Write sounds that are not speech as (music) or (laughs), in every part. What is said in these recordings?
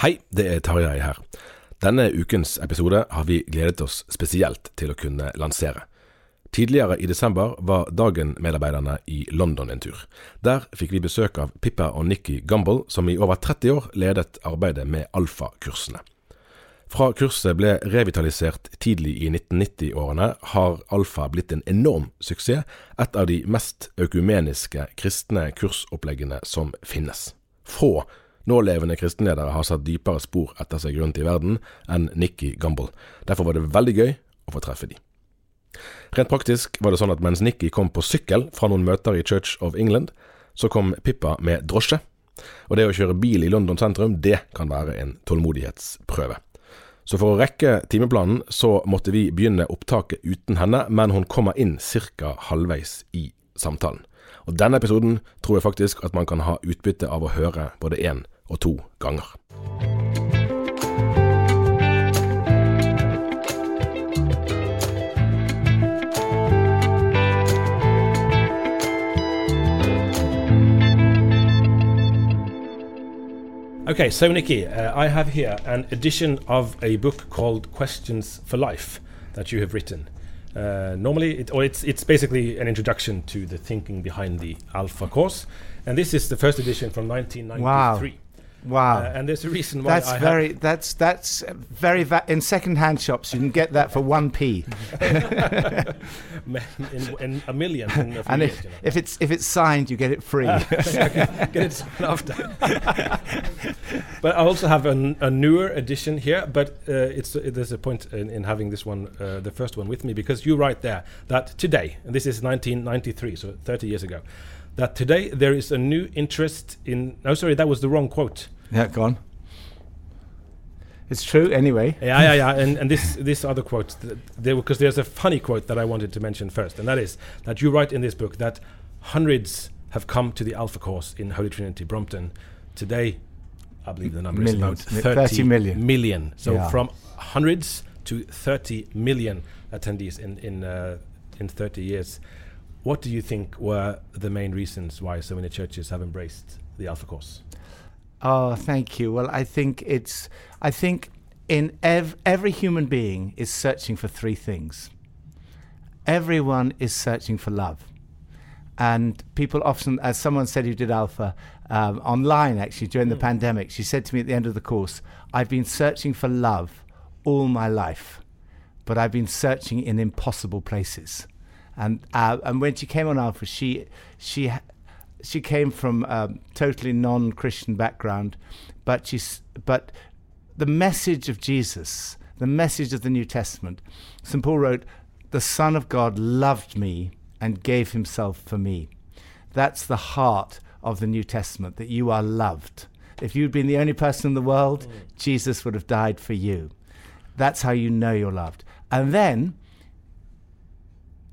Hei, det er Tarjei her. Denne ukens episode har vi gledet oss spesielt til å kunne lansere. Tidligere i desember var Dagen-medarbeiderne i London en tur. Der fikk vi besøk av Pippa og Nikki Gumbel, som i over 30 år ledet arbeidet med alfakursene. Fra kurset ble revitalisert tidlig i 1990-årene, har Alfa blitt en enorm suksess, et av de mest økumeniske kristne kursoppleggene som finnes. Få nålevende kristenledere har satt dypere spor etter seg rundt i verden enn Nikki Gumbel. Derfor var det veldig gøy å få treffe de. Rent praktisk var det sånn at mens Nikki kom på sykkel fra noen møter i Church of England, så kom Pippa med drosje. Og det å kjøre bil i London sentrum, det kan være en tålmodighetsprøve. Så for å rekke timeplanen, så måtte vi begynne opptaket uten henne, men hun kommer inn ca. halvveis i samtalen. Og denne episoden tror jeg faktisk at man kan ha utbytte av å høre både én og to ganger. Okay, so Nicky, uh, I have here an edition of a book called Questions for Life that you have written. Uh, normally, it, or it's it's basically an introduction to the thinking behind the Alpha course, and this is the first edition from 1993. Wow. Uh, and there's a reason why That's I very. have, That's that's very. Va- in second-hand shops, you can get that for one p. (laughs) in, in a million. In a and years, if, you know. if it's if it's signed, you get it free. (laughs) Get it after. (laughs) but I also have an, a newer edition here. But uh, it's uh, there's a point in, in having this one, uh, the first one, with me because you write there that today, and this is 1993, so 30 years ago, that today there is a new interest in. No, sorry, that was the wrong quote. yeah, go on. It's true anyway. Yeah, yeah, yeah. And, and this this other quote, because there's a funny quote that I wanted to mention first, and that is that you write in this book that hundreds have come to the Alpha course in Holy Trinity, Brompton. Today, I believe the number Millions. is about 30, 30 million. million. So Yeah. from hundreds to 30 million attendees in in uh, in 30 years. What do you think were the main reasons why so many churches have embraced the Alpha course? Oh, thank you. Well, I think it's. I think in ev- every human being is searching for three things. Everyone is searching for love, and people often, as someone said who did Alpha um, online actually during the pandemic, she said to me at the end of the course, "I've been searching for love all my life, but I've been searching in impossible places." And uh, and when she came on Alpha, she she she came from a totally non-Christian background, but she's but the message of Jesus, the message of the New Testament. St. Paul wrote, "The Son of God loved me and gave Himself for me." That's the heart of the New Testament. That you are loved. If you'd been the only person in the world, Jesus would have died for you. That's how you know you're loved. And then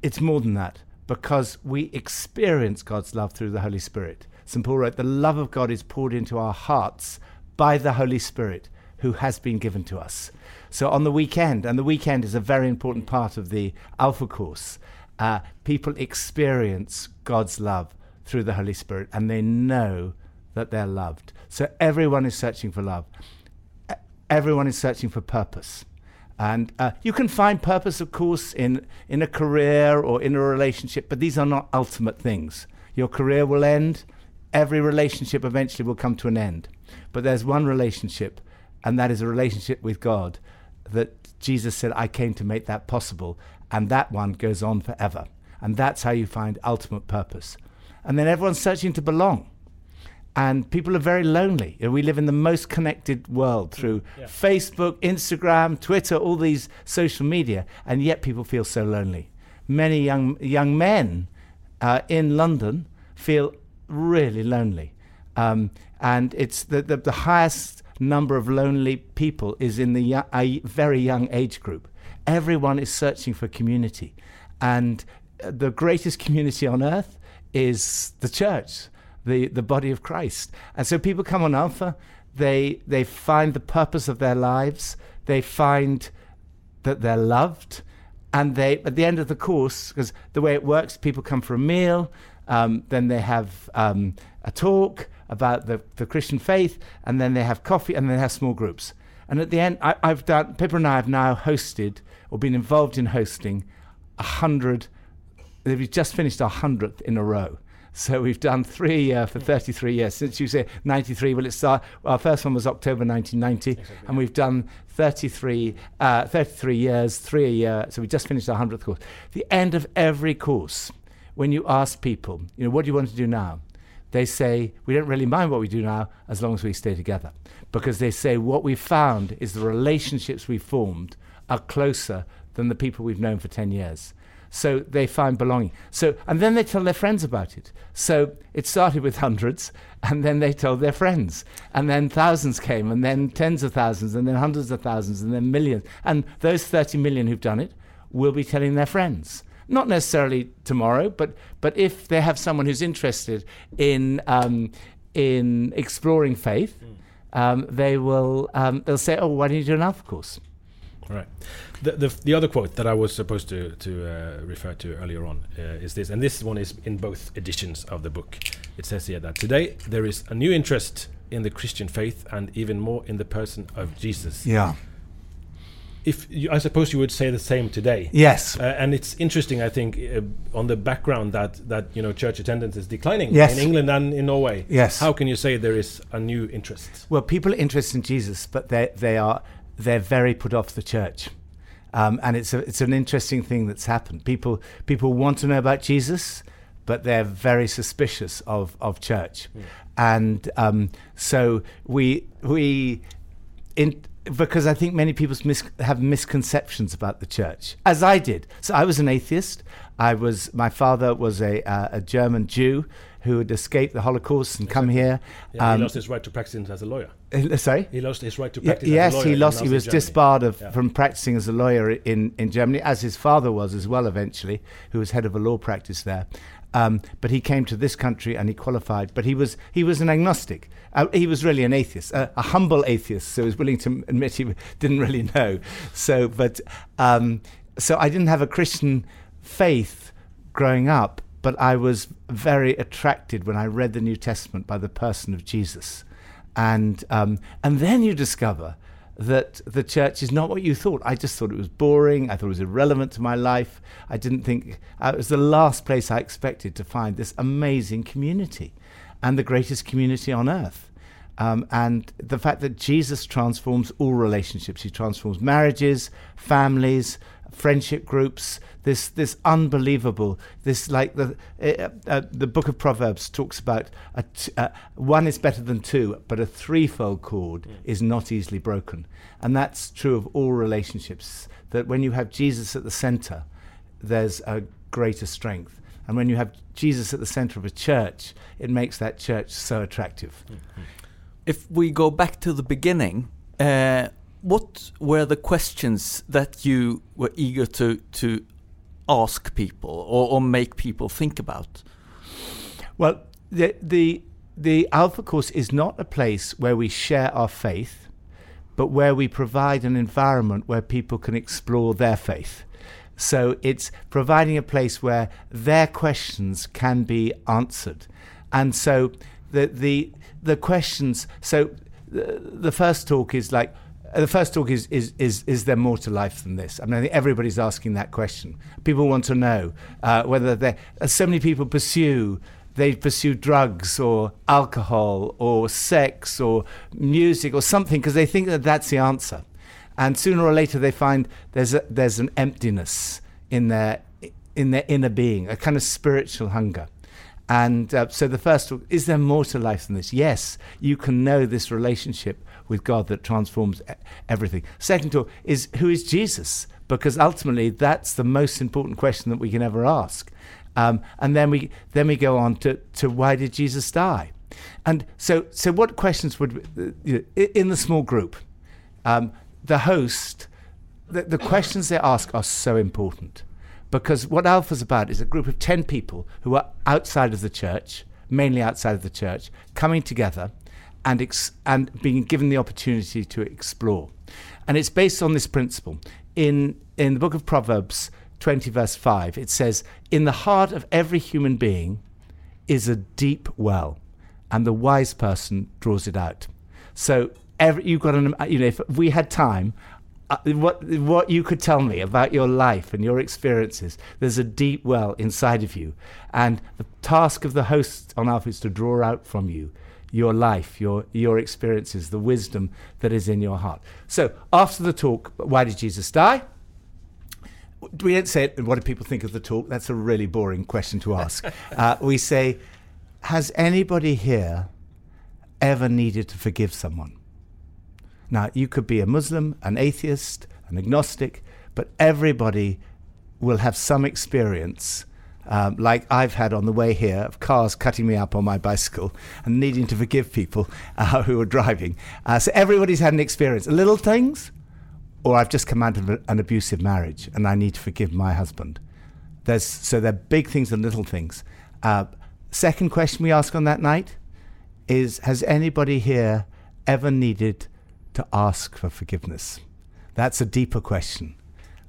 it's more than that because we experience God's love through the Holy Spirit. St. Paul wrote, The love of God is poured into our hearts by the Holy Spirit who has been given to us. So on the weekend, and the weekend is a very important part of the Alpha course, uh, people experience God's love through the Holy Spirit and they know that they're loved. So everyone is searching for love. Everyone is searching for purpose. And uh, you can find purpose, of course, in, in a career or in a relationship, but these are not ultimate things. Your career will end, every relationship eventually will come to an end. But there's one relationship, and that is a relationship with God that Jesus said, I came to make that possible. And that one goes on forever. And that's how you find ultimate purpose. And then everyone's searching to belong and people are very lonely. We live in the most connected world through Facebook, Instagram, Twitter, all these social media, and yet people feel so lonely. Many young young men uh, in London feel really lonely, um, and it's the, the the highest number of lonely people is in the yo- a very young age group. Everyone is searching for community, and uh, the greatest community on earth is the church the, the body of Christ. And so people come on Alpha, they, they find the purpose of their lives, they find that they're loved, and they, at the end of the course, because the way it works, people come for a meal, um, then they have um, a talk about the, the Christian faith, and then they have coffee, and then they have small groups. And at the end, I, I've done, Pippa and I have now hosted, or been involved in hosting, a hundred, we've just finished our hundredth in a row. So we've done three uh, for 33 years. Since you say 93, well, it's our, our first one was October 1990, and we've done 33, uh, 33 years, three a year. So we just finished our 100th course. The end of every course, when you ask people, you know, what do you want to do now? They say, we don't really mind what we do now as long as we stay together. Because they say, what we've found is the relationships we've formed are closer than the people we've known for 10 years so they find belonging. So and then they tell their friends about it. So it started with hundreds, and then they told their friends, and then thousands came, and then tens of thousands, and then hundreds of thousands, and then millions. And those 30 million who've done it will be telling their friends. Not necessarily tomorrow, but but if they have someone who's interested in um, in exploring faith, um, they will um, they'll say, "Oh, why don't you do an Alpha course?" Right. The, the, the other quote that I was supposed to, to uh, refer to earlier on uh, is this, and this one is in both editions of the book. It says here that today there is a new interest in the Christian faith and even more in the person of Jesus. Yeah. If you, I suppose you would say the same today. Yes. Uh, and it's interesting, I think, uh, on the background that that you know church attendance is declining Yes. in England and in Norway. Yes. How can you say there is a new interest? Well, people are interested in Jesus, but they they are they're very put off the church, um, and it's a, it's an interesting thing that's happened. People people want to know about Jesus, but they're very suspicious of of church, and um, so we we in because I think many people mis- have misconceptions about the church, as I did. So I was an atheist. I was my father was a uh, a German Jew who had escaped the Holocaust and come here. Yeah, Um, he lost his right to practice as a lawyer. uh, sorry. He lost his right to practice. yes, as a lawyer he lost. He was disbarred of, Yeah. from practicing as a lawyer in, in Germany, as his father was as well. Eventually, who was head of a law practice there. Um, but he came to this country and he qualified. But he was he was an agnostic. Uh, he was really an atheist, a, a humble atheist. So he was willing to admit he (laughs) didn't really know. So, but um, so I didn't have a Christian faith growing up, but I was very attracted when I read the New Testament by the person of Jesus and um, and then you discover that the church is not what you thought. I just thought it was boring. I thought it was irrelevant to my life. I didn't think uh, it was the last place I expected to find this amazing community, and the greatest community on earth. Um, and the fact that Jesus transforms all relationships. He transforms marriages, families, friendship groups. This this unbelievable. This like the uh, uh, the book of Proverbs talks about a t- uh, one is better than two, but a threefold cord is not easily broken, and that's true of all relationships. That when you have Jesus at the center, there's a greater strength, and when you have Jesus at the center of a church, it makes that church so attractive. If we go back to the beginning, uh, what were the questions that you were eager to to ask people or, or make people think about? Well, the the the Alpha Course is not a place where we share our faith, but where we provide an environment where people can explore their faith. So it's providing a place where their questions can be answered. And so the the the questions so the, the first talk is like the first talk is, is, is, is there more to life than this? I mean, I think everybody's asking that question. People want to know uh, whether they, uh, so many people pursue, they pursue drugs or alcohol or sex or music or something because they think that that's the answer. And sooner or later they find there's, a, there's an emptiness in their, in their inner being, a kind of spiritual hunger. And uh, so the first talk, is there more to life than this? Yes, you can know this relationship with God that transforms everything. Second talk is who is Jesus? Because ultimately that's the most important question that we can ever ask. Um, and then we then we go on to, to why did Jesus die? And so so what questions would you know, in the small group, um, the host, the, the questions they ask are so important because what Alpha's about is a group of 10 people who are outside of the church, mainly outside of the church, coming together and, ex- and being given the opportunity to explore. And it's based on this principle. In, in the book of Proverbs 20, verse 5, it says, In the heart of every human being is a deep well, and the wise person draws it out. So every, you've got an, you know, if we had time, uh, what what you could tell me about your life and your experiences. There's a deep well inside of you, and the task of the host on Alpha is to draw out from you your life, your your experiences, the wisdom that is in your heart. So after the talk, why did Jesus die? We don't say it, what do people think of the talk. That's a really boring question to ask. (laughs) uh, we say, has anybody here ever needed to forgive someone? Now, you could be a Muslim, an atheist, an agnostic, but everybody will have some experience, um, like I've had on the way here, of cars cutting me up on my bicycle and needing to forgive people uh, (laughs) who are driving. Uh, so everybody's had an experience. Little things, or I've just come out of an abusive marriage and I need to forgive my husband. There's, so they're big things and little things. Uh, second question we ask on that night is Has anybody here ever needed to ask for forgiveness? That's a deeper question.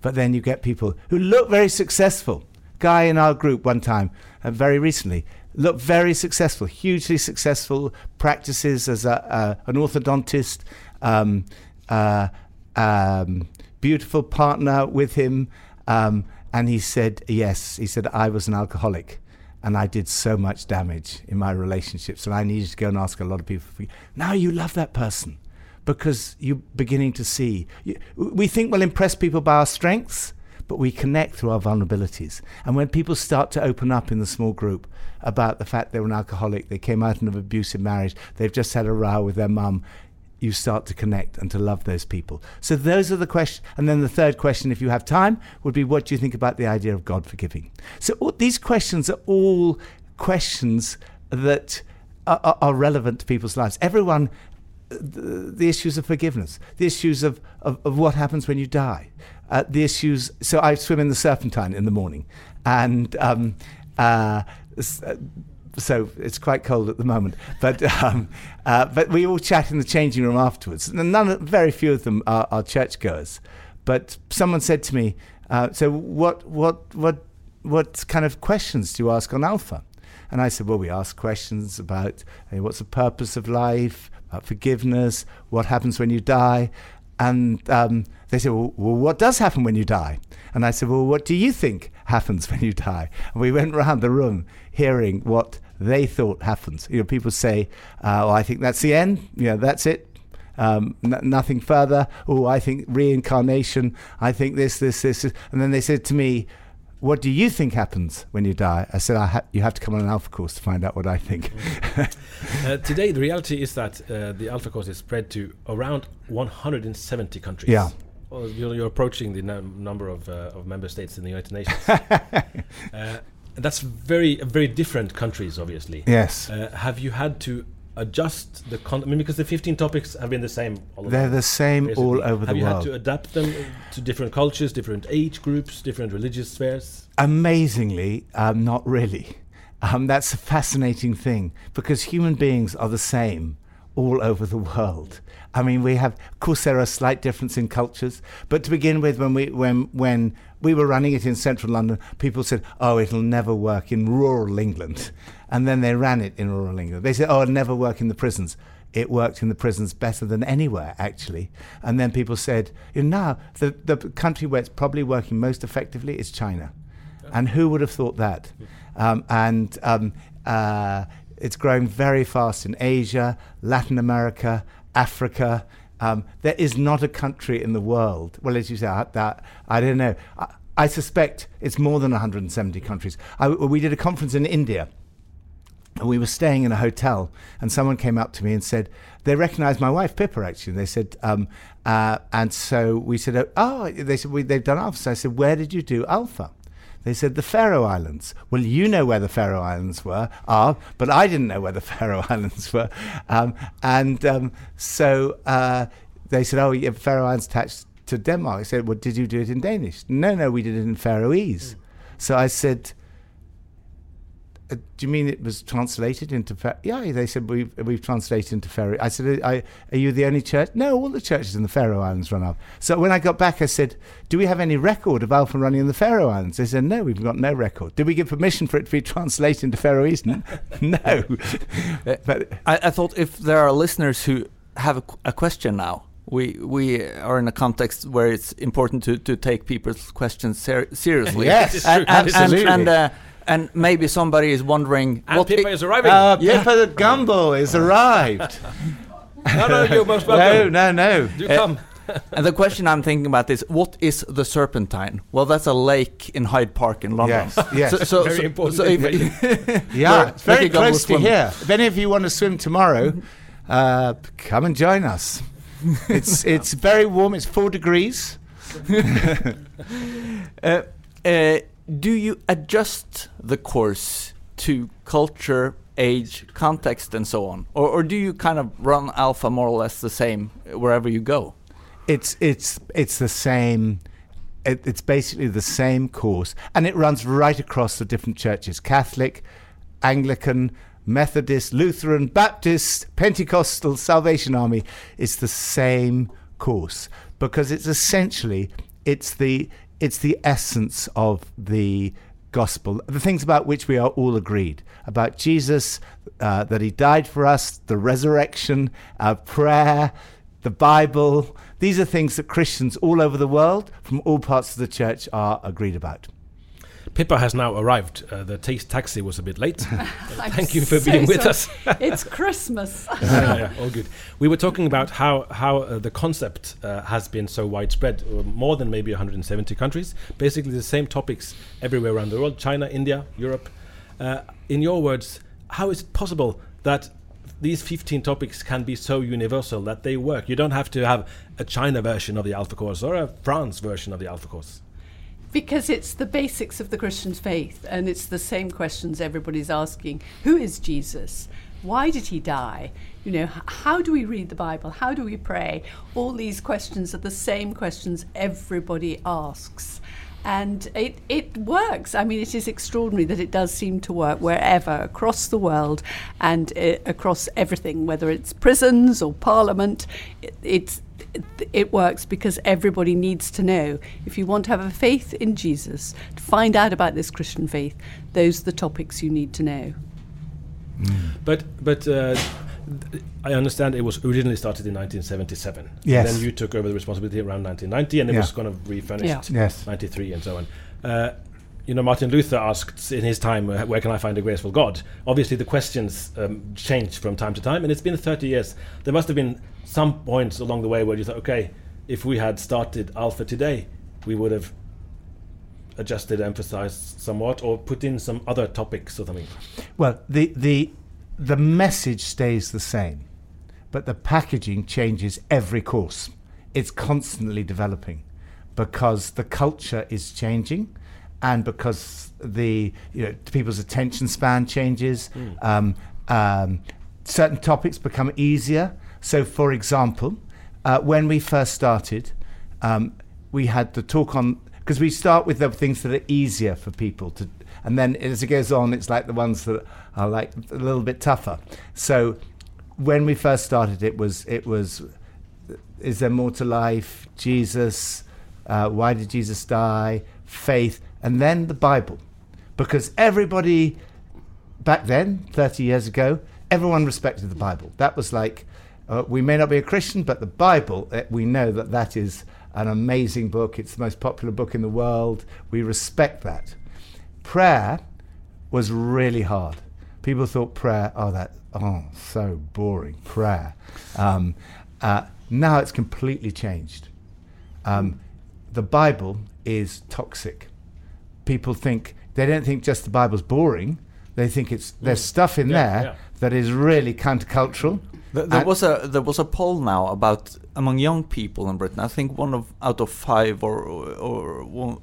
But then you get people who look very successful. Guy in our group one time, uh, very recently, looked very successful, hugely successful, practices as a, uh, an orthodontist, um, uh, um, beautiful partner with him. Um, and he said, Yes, he said, I was an alcoholic and I did so much damage in my relationships, and I needed to go and ask a lot of people. For you. now you love that person because you're beginning to see. We think we'll impress people by our strengths, but we connect through our vulnerabilities. And when people start to open up in the small group about the fact they were an alcoholic, they came out of an abusive marriage, they've just had a row with their mum, you start to connect and to love those people. So those are the questions. And then the third question, if you have time, would be what do you think about the idea of God forgiving? So all, these questions are all questions that are, are- relevant to people's lives. Everyone, uh, the, the issues of forgiveness, the issues of, of, of what happens when you die, uh, the issues. So I swim in the Serpentine in the morning, and um, uh, uh, so it's quite cold at the moment. But (laughs) um, uh, but we all chat in the changing room afterwards. And none, very few of them are, are churchgoers. But someone said to me, uh, "So what what what what kind of questions do you ask on Alpha?" And I said, "Well, we ask questions about uh, what's the purpose of life, about forgiveness, what happens when you die." And um, they said, well, what does happen when you die? And I said, well, what do you think happens when you die? And we went round the room hearing what they thought happens. You know, people say, uh, well, I think that's the end. You know, that's it. Um, n- nothing further. Oh, I think reincarnation. I think this, this, this. And then they said to me, what do you think happens when you die? I said, I ha- you have to come on an alpha course to find out what I think. (laughs) Uh, today, the reality is that uh, the Alpha Course is spread to around 170 countries. Yeah. Well, you're, you're approaching the num- number of, uh, of member states in the United Nations. (laughs) uh, that's very very different countries, obviously. Yes. Uh, have you had to adjust the con- I mean, because the 15 topics have been the same. All They're the same basically. all over Have the you had to adapt them to different cultures, different age groups, different religious spheres? Amazingly, um, not really. Um, that's a fascinating thing because human beings are the same all over the world. I mean, we have, of course, there are slight differences in cultures. But to begin with, when we when when we were running it in central London, people said, "Oh, it'll never work in rural England," and then they ran it in rural England. They said, "Oh, it'll never work in the prisons." It worked in the prisons better than anywhere, actually. And then people said, you know, now the the country where it's probably working most effectively is China, and who would have thought that? Um, and um, uh, it's growing very fast in Asia, Latin America, Africa. Um, there is not a country in the world. Well, as you say, I, that I don't know. I, I suspect it's more than 170 countries. I, we did a conference in India, we were staying in a hotel, and someone came up to me and said they recognised my wife Pippa. Actually, they said, um, uh, and so we said, oh, they said we, they've done Alpha. So I said, where did you do Alpha? They said the Faroe Islands. Well, you know where the Faroe Islands were, are, but I didn't know where the (laughs) Faroe Islands were. Um, and um, so uh, they said, oh, yeah, Faroe Islands attached to Denmark. I said, well, did you do it in Danish? No, no, we did it in Faroese. Mm. So I said, uh, do you mean it was translated into Fa-? yeah they said we've, we've translated into Faroe I said I, are you the only church no all the churches in the Faroe Islands run up so when I got back I said do we have any record of Alpha running in the Faroe Islands they said no we've got no record did we give permission for it to be translated into Faroese (laughs) no (laughs) but I, I, thought if there are listeners who have a, a question now we we are in a context where it's important to, to take people's questions ser seriously. yes, and, and, absolutely. And, and uh, and maybe somebody is wondering and what Pippa is arriving. Uh, yeah. Pippa the Gumbel is arrived. (laughs) no, no, you're most welcome. No, no, no. Do uh, come. and the question I'm thinking about is, what is the Serpentine? Well, that's a lake in Hyde Park in London. Yes, yes. So, so, very so, important. So if, yeah, (laughs) (laughs) it's very close to here. If any of you want to swim tomorrow, uh, come and join us. It's it's very warm. It's four degrees. uh, uh, do you adjust the course to culture, age, context, and so on, or, or do you kind of run Alpha more or less the same wherever you go? It's it's it's the same. It, it's basically the same course, and it runs right across the different churches: Catholic, Anglican, Methodist, Lutheran, Baptist, Pentecostal, Salvation Army. It's the same course because it's essentially it's the it's the essence of the gospel, the things about which we are all agreed about Jesus, uh, that he died for us, the resurrection, prayer, the Bible. These are things that Christians all over the world, from all parts of the church, are agreed about. Pippa has now arrived. Uh, the t- taxi was a bit late. (laughs) Thank you for so being with us. (laughs) it's Christmas. yeah, (laughs) yeah, all good. We were talking about how how uh, the concept uh, has been so widespread, uh, more than maybe 170 countries. Basically, the same topics everywhere around the world: China, India, Europe. Uh, in your words, how is it possible that these 15 topics can be so universal that they work? You don't have to have a China version of the Alpha Course or a France version of the Alpha Course. Because it's the basics of the Christian's faith, and it's the same questions everybody's asking. Who is Jesus? Why did he die? You know, how do we read the Bible? How do we pray? All these questions are the same questions everybody asks. And it, it works. I mean, it is extraordinary that it does seem to work wherever, across the world, and uh, across everything, whether it's prisons or parliament. It, it's it works because everybody needs to know. If you want to have a faith in Jesus, to find out about this Christian faith, those are the topics you need to know. Mm. But but uh, I understand it was originally started in 1977. Yes. And then you took over the responsibility around 1990, and it yeah. was kind of refurnished. Yeah. Yes. 93 and so on. Uh, you know, Martin Luther asked in his time, "Where can I find a graceful God?" Obviously, the questions um, changed from time to time, and it's been 30 years. There must have been some points along the way where you thought, okay, if we had started Alpha today, we would have adjusted, emphasized somewhat, or put in some other topics or something. Well, the the the message stays the same, but the packaging changes every course. It's constantly developing because the culture is changing and because the you know people's attention span changes mm. um, um, certain topics become easier so, for example, uh, when we first started, um, we had the talk on because we start with the things that are easier for people to, and then as it goes on, it's like the ones that are like a little bit tougher. So when we first started, it was it was is there more to life? Jesus, uh, why did Jesus die? Faith, and then the Bible, because everybody back then, 30 years ago, everyone respected the Bible. That was like, uh, we may not be a Christian, but the Bible, uh, we know that that is an amazing book. It's the most popular book in the world. We respect that. Prayer was really hard. People thought prayer, oh, that, oh, so boring, prayer. Um, uh, now it's completely changed. Um, the Bible is toxic. People think, they don't think just the Bible's boring. They think it's there's stuff in Yeah, there yeah. that is really countercultural. Th- There was a there was a poll now about among young people in Britain. I think one of out of five or or one,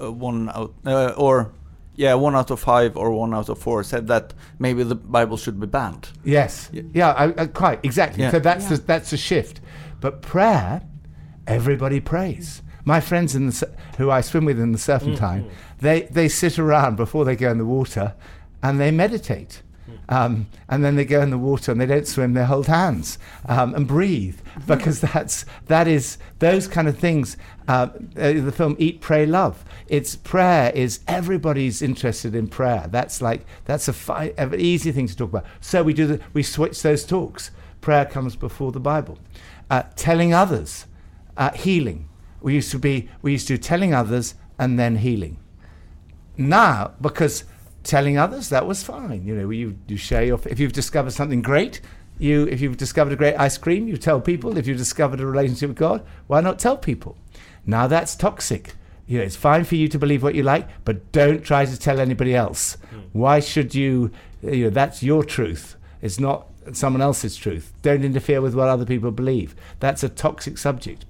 uh, one out uh, or yeah one out of five or one out of four said that maybe the Bible should be banned. Yes. Yeah, I, I, quite exactly. Yeah. So that's Yeah. the, that's a shift. But prayer, everybody prays. My friends in the, who I swim with in the Serpentine, they they sit around before they go in the water, and they meditate. Um, and then they go in the water and they don't swim; they hold hands um, and breathe because (laughs) that's that is those kind of things. Uh, uh, the film Eat, Pray, Love. It's prayer is everybody's interested in prayer. That's like that's a fi- an easy thing to talk about. So we do the, we switch those talks. Prayer comes before the Bible. Uh, telling others, uh, healing. We used to be we used to do telling others and then healing now because telling others that was fine. You know you, you share your if you've discovered something great you if you've discovered a great ice cream you tell people. If you've discovered a relationship with god why not tell people? Now that's toxic. You know it's fine for you to believe what you like but don't try to tell anybody else. Hmm. Why should you you know that's your truth. It's not someone else's truth. Don't interfere with what other people believe. That's a toxic subject.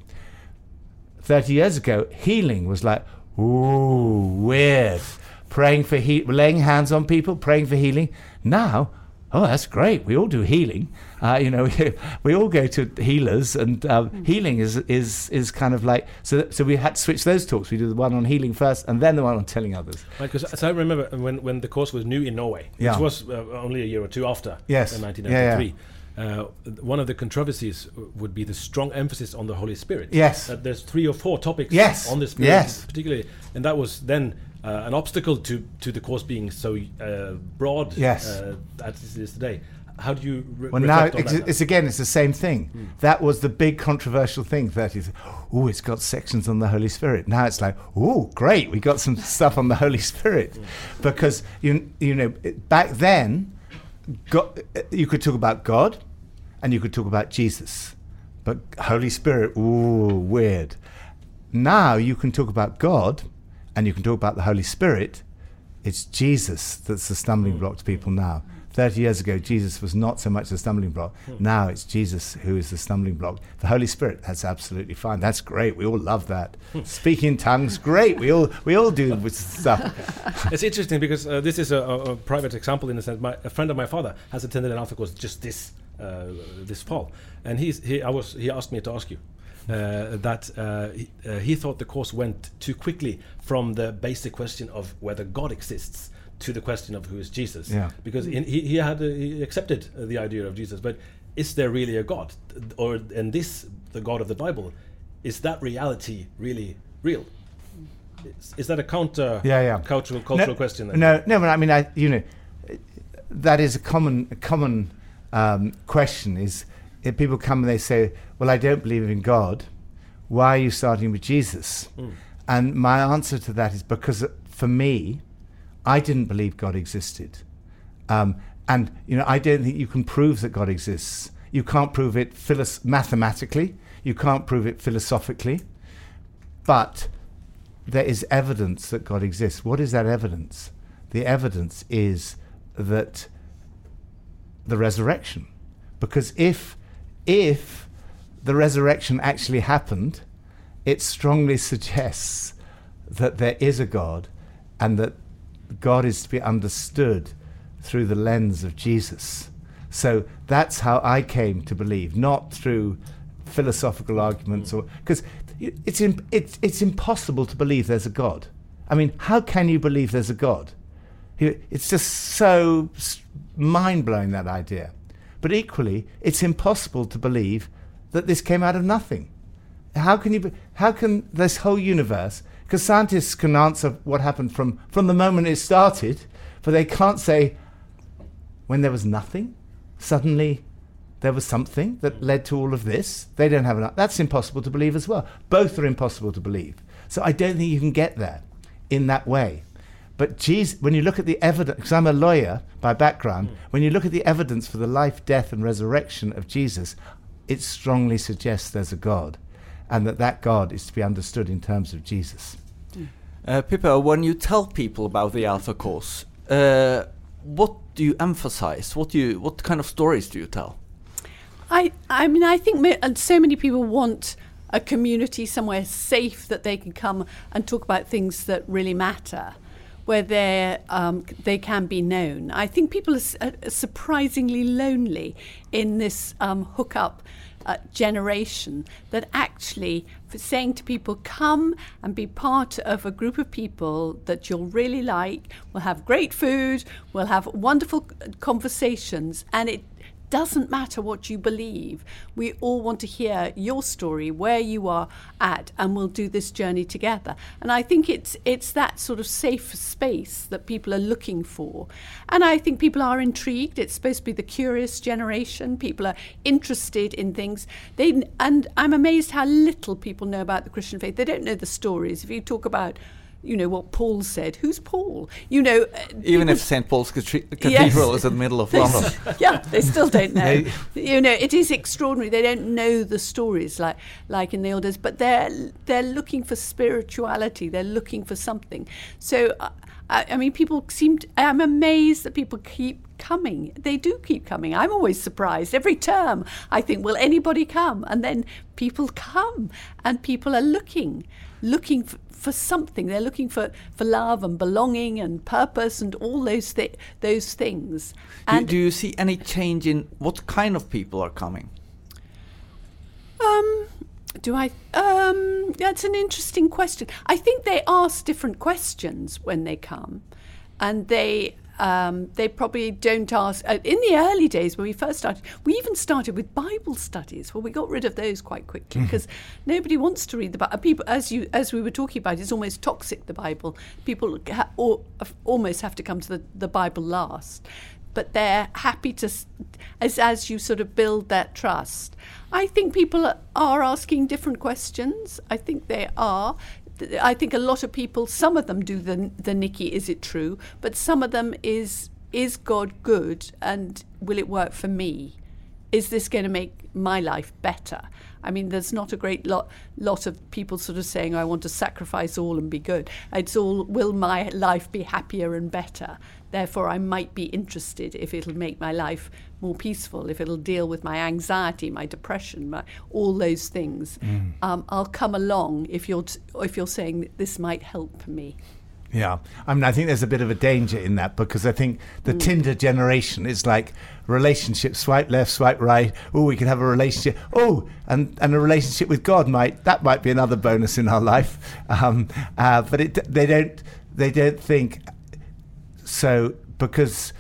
30 years ago, healing was like, ooh, weird. Praying for he- laying hands on people, praying for healing. Now, oh, that's great. We all do healing. Uh, you know, we, (laughs) we all go to healers, and um, healing is is is kind of like so. So we had to switch those talks. We do the one on healing first, and then the one on telling others. Right, because as I remember when, when the course was new in Norway, Yeah. which was uh, only a year or two after Yes. in Yeah, 1993. Uh, one of the controversies would be the strong emphasis on the Holy Spirit. Yes. That there's three or four topics Yes. on the Spirit, Yes. particularly, and that was then uh, an obstacle to, to the course being so uh, broad Yes. uh, as it is today. How do you re- Well, now reflect on it's, that? it's again, it's the same thing. That was the big controversial thing. That is, oh, it's got sections on the Holy Spirit. Now it's like, oh, great, we got some (laughs) stuff on the Holy Spirit, because you you know back then, God, you could talk about God, and you could talk about Jesus, but Holy Spirit, ooh, weird. Now you can talk about God, and you can talk about the Holy Spirit. It's Jesus that's the stumbling hmm. block to people now. 30 years ago, Jesus was not so much the stumbling block. Hmm. Now it's Jesus who is the stumbling block. The Holy Spirit, that's absolutely fine. That's great. We all love that. Hmm. Speaking in tongues, great. We all we all do with (laughs) stuff. it's interesting because uh, this is a, a, a private example in the sense my, a friend of my father has attended an alpha course just this this fall, and he's he I was he asked me to ask you. Uh, that uh, he, uh, he thought the course went too quickly from the basic question of whether God exists to the question of who is Jesus. Yeah. Because in, he, he had uh, he accepted uh, the idea of Jesus, but is there really a God, or and this the God of the Bible, is that reality really real? Is, is that a counter Yeah, yeah. cultural cultural no, question? Then? No, no, but I mean, I, you know, that is a common, a common um, question. Is if people come and they say, "Well, I don't believe in God. Why are you starting with Jesus?" And my answer to that is because uh, for me, I didn't believe God existed, um, and you know, I don't think you can prove that God exists. You can't prove it mathematically. You can't prove it philosophically, but there is evidence that God exists. What is that evidence? The evidence is that the resurrection. Because if if the resurrection actually happened, it strongly suggests that there is a God and that God is to be understood through the lens of Jesus. So that's how I came to believe, not through philosophical arguments or because it's, it's it's impossible to believe there's a God. I mean, how can you believe there's a God? It's just so mind blowing that idea. But equally, it's impossible to believe that this came out of nothing. How can you? How can this whole universe? Because scientists can answer what happened from from the moment it started, but they can't say when there was nothing, suddenly there was something that led to all of this. They don't have enough. That's impossible to believe as well. Both are impossible to believe. So I don't think you can get there in that way. But Jesus, when you look at the evidence, because I'm a lawyer by background, when you look at the evidence for the life, death, and resurrection of Jesus, it strongly suggests there's a God, and that that God is to be understood in terms of Jesus. Uh, Pippa, when you tell people about the Alpha Course, uh, what do you emphasize? What do you, what kind of stories do you tell? I, I mean, I think ma- and so many people want a community somewhere safe that they can come and talk about things that really matter, where they um, they can be known. I think people are, s- are surprisingly lonely in this um, hookup. Uh, generation that actually saying to people come and be part of a group of people that you'll really like we'll have great food we'll have wonderful conversations and it doesn't matter what you believe. We all want to hear your story, where you are at, and we'll do this journey together. And I think it's it's that sort of safe space that people are looking for. And I think people are intrigued. It's supposed to be the curious generation. People are interested in things. They and I'm amazed how little people know about the Christian faith. They don't know the stories. If you talk about you know what Paul said. Who's Paul? You know, uh, Even if St. Paul's Cathe- Cathedral is in the middle of (laughs) London. yeah, they still don't know. You know, it is extraordinary. They don't know the stories like like in the old days, but they're they're looking for spirituality. They're looking for something. So, uh, I, I mean, people seem. To, I'm amazed that people keep coming. They do keep coming. I'm always surprised every term. I think, will anybody come? And then people come, and people are looking, looking for, for something. They're looking for, for love and belonging and purpose and all those thi- those things. Do, And do you see any change in what kind of people are coming? Um, do I? Um, that's an interesting question. I think they ask different questions when they come, and they. Um, they probably don't ask. Uh, in the early days when we first started, we even started with Bible studies. Well, we got rid of those quite quickly because nobody wants to read the Bible. People, as you as we were talking about, it's almost toxic. The Bible. People ha- or, almost have to come to the, the Bible last but they're happy to as as you sort of build that trust i think people are- asking different questions i think they are i think a lot of people some of them do the the Nicky is it true but some of them is is god good and will it work for me is this going to make my life better? I mean, there's not a great lot lot of people sort of saying, "I want to sacrifice all and be good." It's all, "Will my life be happier and better?" Therefore, I might be interested if it'll make my life more peaceful, if it'll deal with my anxiety, my depression, my, all those things. Mm. Um, I'll come along if you're t- if you're saying that this might help me. Yeah, I mean, I think there's a bit of a danger in that because I think the Tinder generation is like relationship, swipe left, swipe right. Oh, we can have a relationship. Oh, and and a relationship with God might that might be another bonus in our life. (laughs) Um, uh, but it they don't they don't think so because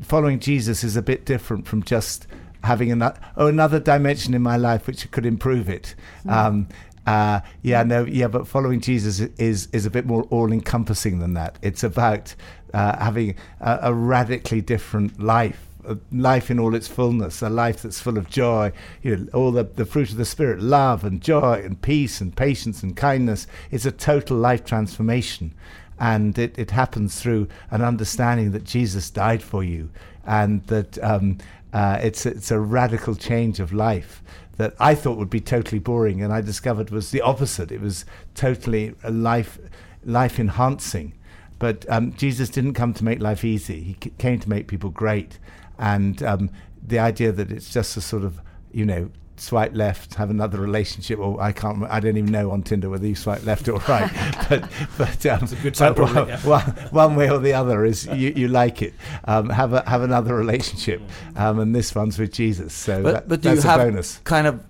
following Jesus is a bit different from just having another oh another dimension in my life which could improve it. Um, uh, yeah, no, yeah, but following Jesus is is a bit more all encompassing than that. It's about uh, having a, a radically different life. A life in all its fullness, a life that's full of joy, you know, all the, the fruit of the Spirit, love and joy and peace and patience and kindness. It's a total life transformation and it, it happens through an understanding that Jesus died for you, and that um, uh, it's it's a radical change of life that I thought would be totally boring, and I discovered was the opposite. It was totally life life enhancing. But um, Jesus didn't come to make life easy. He came to make people great, and um, the idea that it's just a sort of you know swipe left, have another relationship, or I can't, I don't even know on Tinder whether you swipe left or right, (laughs) but but um, It's a good time but to one, yeah. one, one way or the other is you, you like it. Um, have a have another relationship, um, and this one's with Jesus, so But, that, but that's you a have bonus. kind of,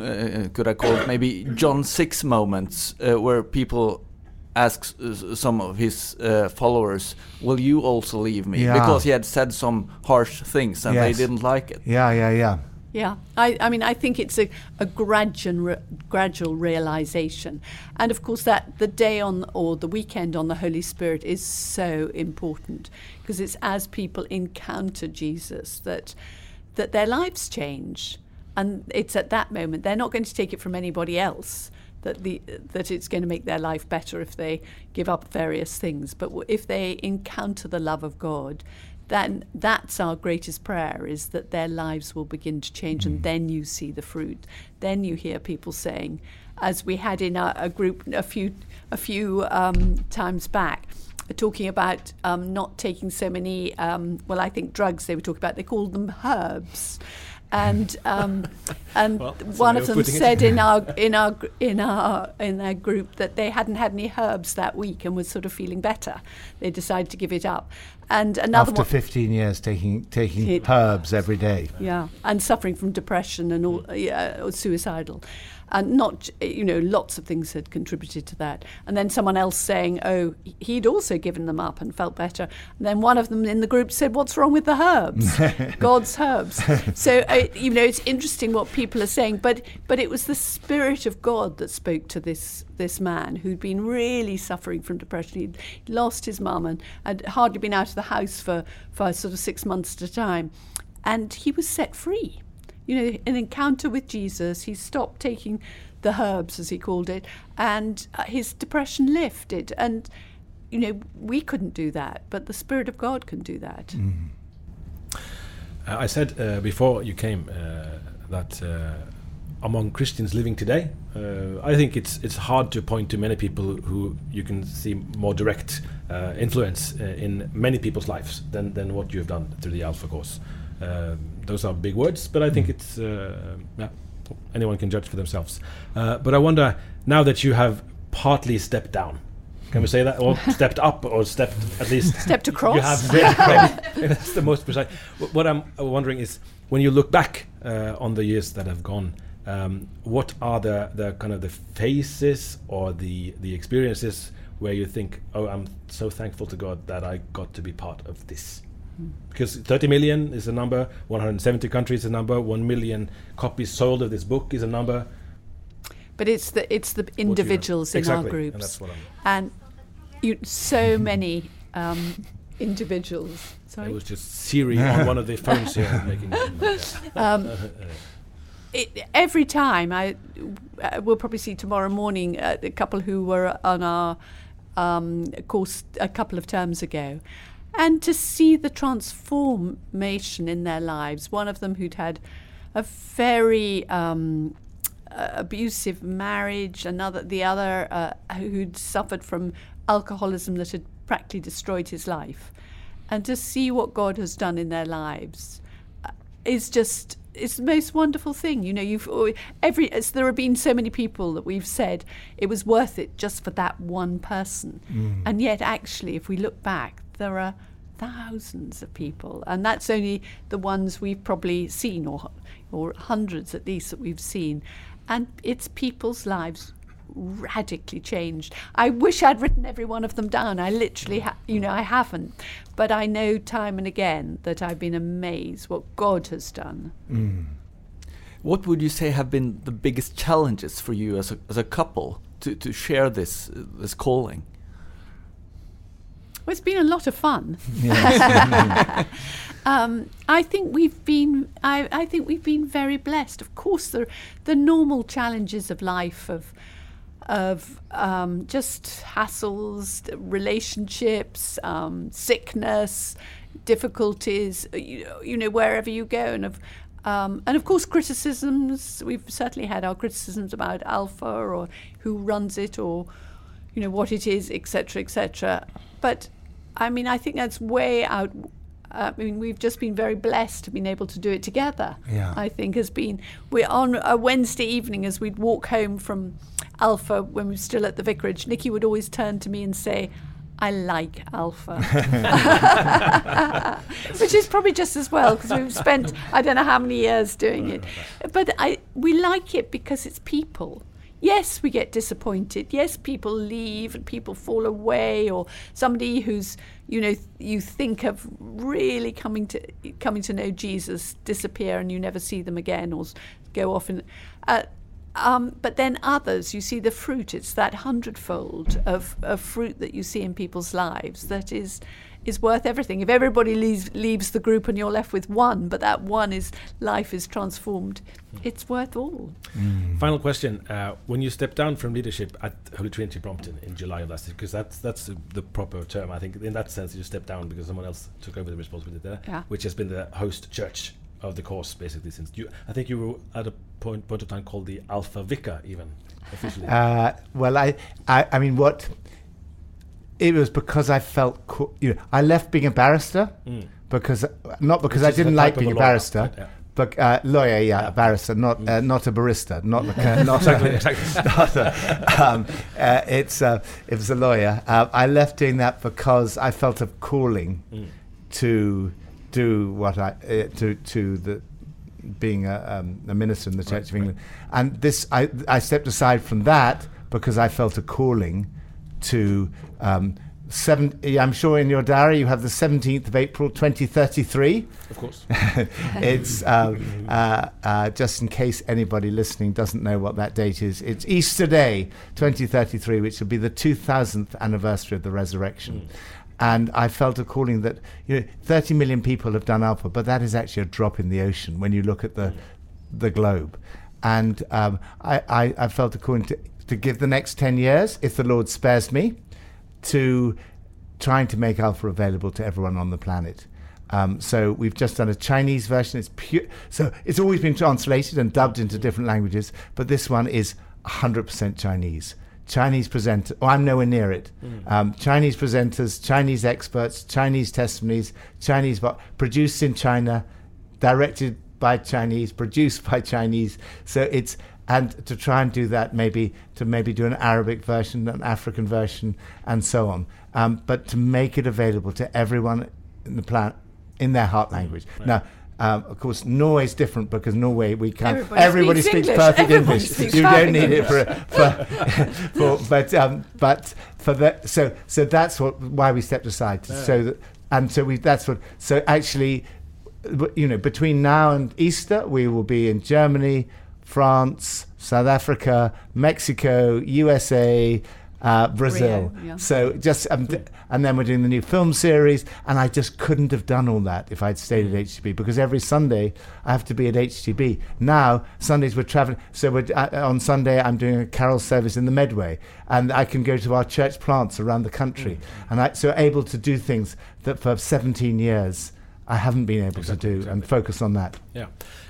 uh, could I call it maybe John 6 moments uh, where people asks uh, some of his uh, followers, "Will you also leave me?" Yeah. Because he had said some harsh things and Yes. they didn't like it. Yeah, yeah, yeah. Yeah, I, I mean, I think it's a, a gradual, gradual realization. And of course, that the day on or the weekend on the Holy Spirit is so important because it's as people encounter Jesus that, that their lives change. And it's at that moment, they're not going to take it from anybody else. That the that it's going to make their life better if they give up various things, but if they encounter the love of God, then that's our greatest prayer is that their lives will begin to change and then you see the fruit. Then you hear people saying as we had in a, a group a few a few um, times back talking about um, not taking so many um, well I think drugs they were talking about they called them herbs and um, and Well, one of of them said in our in our in our in their group that they hadn't had any herbs that week and was sort of feeling better. They decided to give it up. And another After one, 15 years taking taking It- herbs every day. yeah, and suffering from depression and all, yeah, suicidal, and not you know lots of things had contributed to that. And then someone else saying, oh, he'd also given them up and felt better. And then one of them in the group said, what's wrong with the herbs? (laughs) God's herbs. So uh, you know it's interesting what people are saying, but but it was the spirit of God that spoke to this this man who'd been really suffering from depression. He'd lost his mum and had hardly been out of the house for for sort of six months at a time and he was set free. You know, an encounter with Jesus, he stopped taking the herbs, as he called it, and uh, his depression lifted. And, you know, we couldn't do that, but the Spirit of God can do that. Uh, I said uh, before you came uh, that uh, among Christians living today, uh, I think it's it's hard to point to many people who you can see more direct uh, influence uh, in many people's lives than, than what you've done through the Alpha course. Um those are big words, but I think it's uh, yeah, anyone can judge for themselves. Uh, but I wonder now that you have partly stepped down. Can we say that, or stepped up, or stepped at least (laughs) Stepped across. You have yeah, (laughs) maybe. that's the most precise. What I'm wondering is when you look back uh, on the years that have gone, um, what are the, the kind of the phases or the the experiences where you think, oh, I'm so thankful to God that I got to be part of this. Because 30 million is a number, 170 countries is a number, 1 million copies sold of this book is a number. But it's the it's the you know. individuals in Exactly, our and groups, I'm- and you so (laughs) many um, individuals. Sorry, It was just Siri on one of the (laughs) phones here making. um, it, every time I uh, we'll probably see tomorrow morning uh, the couple who were on our um, course a couple of terms ago, and to see the transformation in their lives. One of them who'd had a very um, abusive marriage, another the other uh, who'd suffered from alcoholism that had practically destroyed his life, and to see what God has done in their lives uh, is just it's the most wonderful thing. You know, you've every there have been so many people that we've said it was worth it just for that one person, Mm. and yet actually, if we look back, there are thousands of people, and that's only the ones we've probably seen, or or hundreds at least that we've seen, and it's people's lives radically changed. I wish I'd written every one of them down. I literally, ha- you know, I haven't, but I know time and again that I've been amazed what God has done. What would you say have been the biggest challenges for you as a, as a couple to, to share this uh, this calling? Well, it's been a lot of fun. Yes. (laughs) um, I think we've been. I, I think we've been very blessed. Of course, the the normal challenges of life of of um, just hassles, relationships, um, sickness, difficulties. You, you know, wherever you go, and of um, and of course criticisms. We've certainly had our criticisms about Alpha or who runs it or you know what it is, etc., etc. But I mean, I think that's way out. I mean, we've just been very blessed to been able to do it together. Yeah. I think has been we're on a Wednesday evening as we'd walk home from Alpha when we were still at the vicarage. Nicky would always turn to me and say. I like Alpha, (laughs) which is probably just as well because we've spent I don't know how many years doing it, but I we like it because it's people. yes, we get disappointed. Yes, people leave and people fall away, or somebody who's you know you think of really coming to coming to know Jesus disappear and you never see them again, or go off and. Uh, um, but then others, you see the fruit. It's that hundredfold of, of fruit that you see in people's lives that is is worth everything. If everybody leaves leaves the group and you're left with one, but that one is life is transformed, it's worth all. Final question: uh, When you stepped down from leadership at Holy Trinity Brompton in July of last year, because that's that's the, the proper term, I think. In that sense, you stepped down because someone else took over the responsibility there, Yeah. which has been the host church of the course basically since you. I think you were at a point point of time called the Alpha Vicar, even officially. Uh, well, I, I, I mean, what? It was because I felt, co- you know, I left being a barrister Mm. because not because Which I didn't like of a being a barrister, right, yeah. but uh, lawyer, yeah, a barrister, not uh, not a barista, not like a, (laughs) not Exactly, a, exactly. (laughs) not a- um, uh, it's uh, it was a lawyer. Uh, I left doing that because I felt a calling Mm. to do what I uh, to to the being a, um, a minister in the Church of England, and this I I stepped aside from that because I felt a calling to. Um, Seven, I'm sure in your diary you have the 17th of April 2033. Of course. (laughs) it's um, uh, uh, just in case anybody listening doesn't know what that date is. It's Easter Day 2033, which will be the 2000th anniversary of the resurrection. And I felt a calling that you know 30 million people have done Alpha, but that is actually a drop in the ocean when you look at the the globe. And um, I, I, I felt a calling to, to give the next 10 years, if the Lord spares me, to trying to make alpha available to everyone on the planet. Um, so we've just done a Chinese version. It's pure. So it's always been translated and dubbed into different languages, but this one is 100% Chinese. Chinese presenter. Oh, I'm nowhere near it. Um, Chinese presenters, Chinese experts, Chinese testimonies, Chinese produced in China, directed by Chinese, produced (laughs) by Chinese. So it's and to try and do that, maybe to maybe do an Arabic version, an African version, and so on. Um, but to make it available to everyone in the planet in their heart language. Now. Um, of course, Norway is different because Norway we can Everybody everybody speaks speaks, English. perfect Everyone English. speaks you don't perfect need it for, for, (laughs) for but um, but for that so so that's what why we stepped aside to, so that and so we that's what so actually you know between now and Easter we will be in Germany, France, South Africa, Mexico, USA. Uh, Brazil. Rio, yeah. So just um, th- and then we're doing the new film series, and I just couldn't have done all that if I'd stayed at HTB because every Sunday I have to be at HTB. Now Sundays we're traveling, so we're, uh, on Sunday I'm doing a carol service in the Medway, and I can go to our church plants around the country, and I so able to do things that for 17 years I haven't been able Exactly, to do and focus on that. Yeah,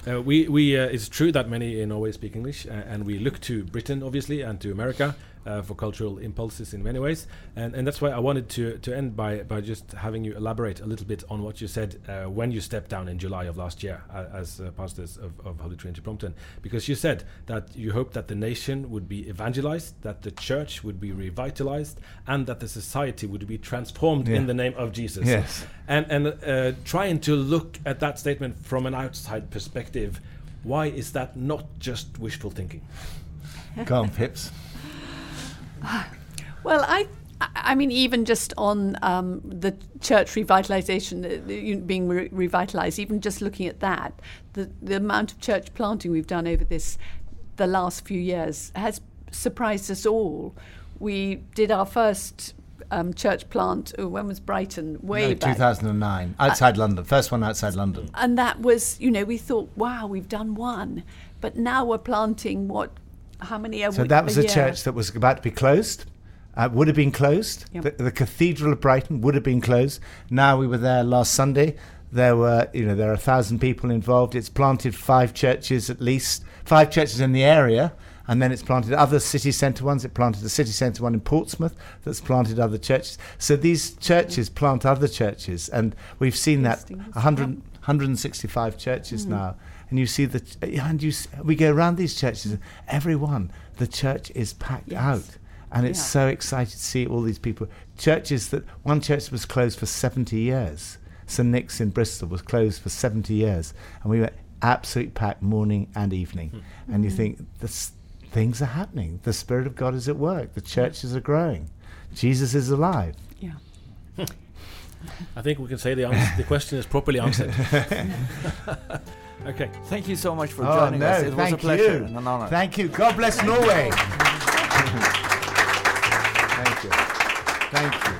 uh, we we uh, it's true that many in Norway speak English, uh, and we look to Britain obviously and to America uh, for cultural impulses in many ways, and and that's why I wanted to to end by by just having you elaborate a little bit on what you said uh, when you stepped down in July of last year uh, as uh, pastors of, of Holy Trinity Brompton, because you said that you hoped that the nation would be evangelized, that the church would be revitalized, and that the society would be transformed Yeah. in the name of Jesus Yes. and and uh, trying to look at that statement from an outside perspective why is that not just wishful thinking Come, on, Pips. (sighs) Well, I, I- mean, even just on um, the church revitalization, uh, being re- revitalized, even just looking at that, the, the amount of church planting we've done over this, the last few years, has surprised us all. We did our first um, church plant, oh, when was Brighton? Way No, back. 2009, outside London, first one outside London. And that was, you know, we thought, wow, we've done one. But now we're planting what, how many a So that was a year? church that was about to be closed. Uh, would have been closed. Yep. The, the Cathedral of Brighton would have been closed. Now we were there last Sunday. There were, you know, there are a thousand people involved. It's planted five churches at least, five churches in the area, and then it's planted other city centre ones. It planted a city centre one in Portsmouth that's planted other churches. So these churches plant other churches, and we've seen that Hastings, 100, 165 churches now, and you see the and you s- we go around these churches, and every one the church is packed Yes. out, and it's Yeah. so excited to see all these people. Churches that one church was closed for 70 years. St Nick's in Bristol was closed for 70 years, and we were absolutely packed morning and evening. Hmm. And you hmm. think this, things are happening. The Spirit of God is at work. The churches are growing. Jesus is alive. Yeah. (laughs) I think we can say the, ans- the question is properly answered. (laughs) okay. Thank you so much for Oh, joining no, us. It was a pleasure you. and an honor. Thank you. God bless Norway. (laughs) Thank you. Thank you.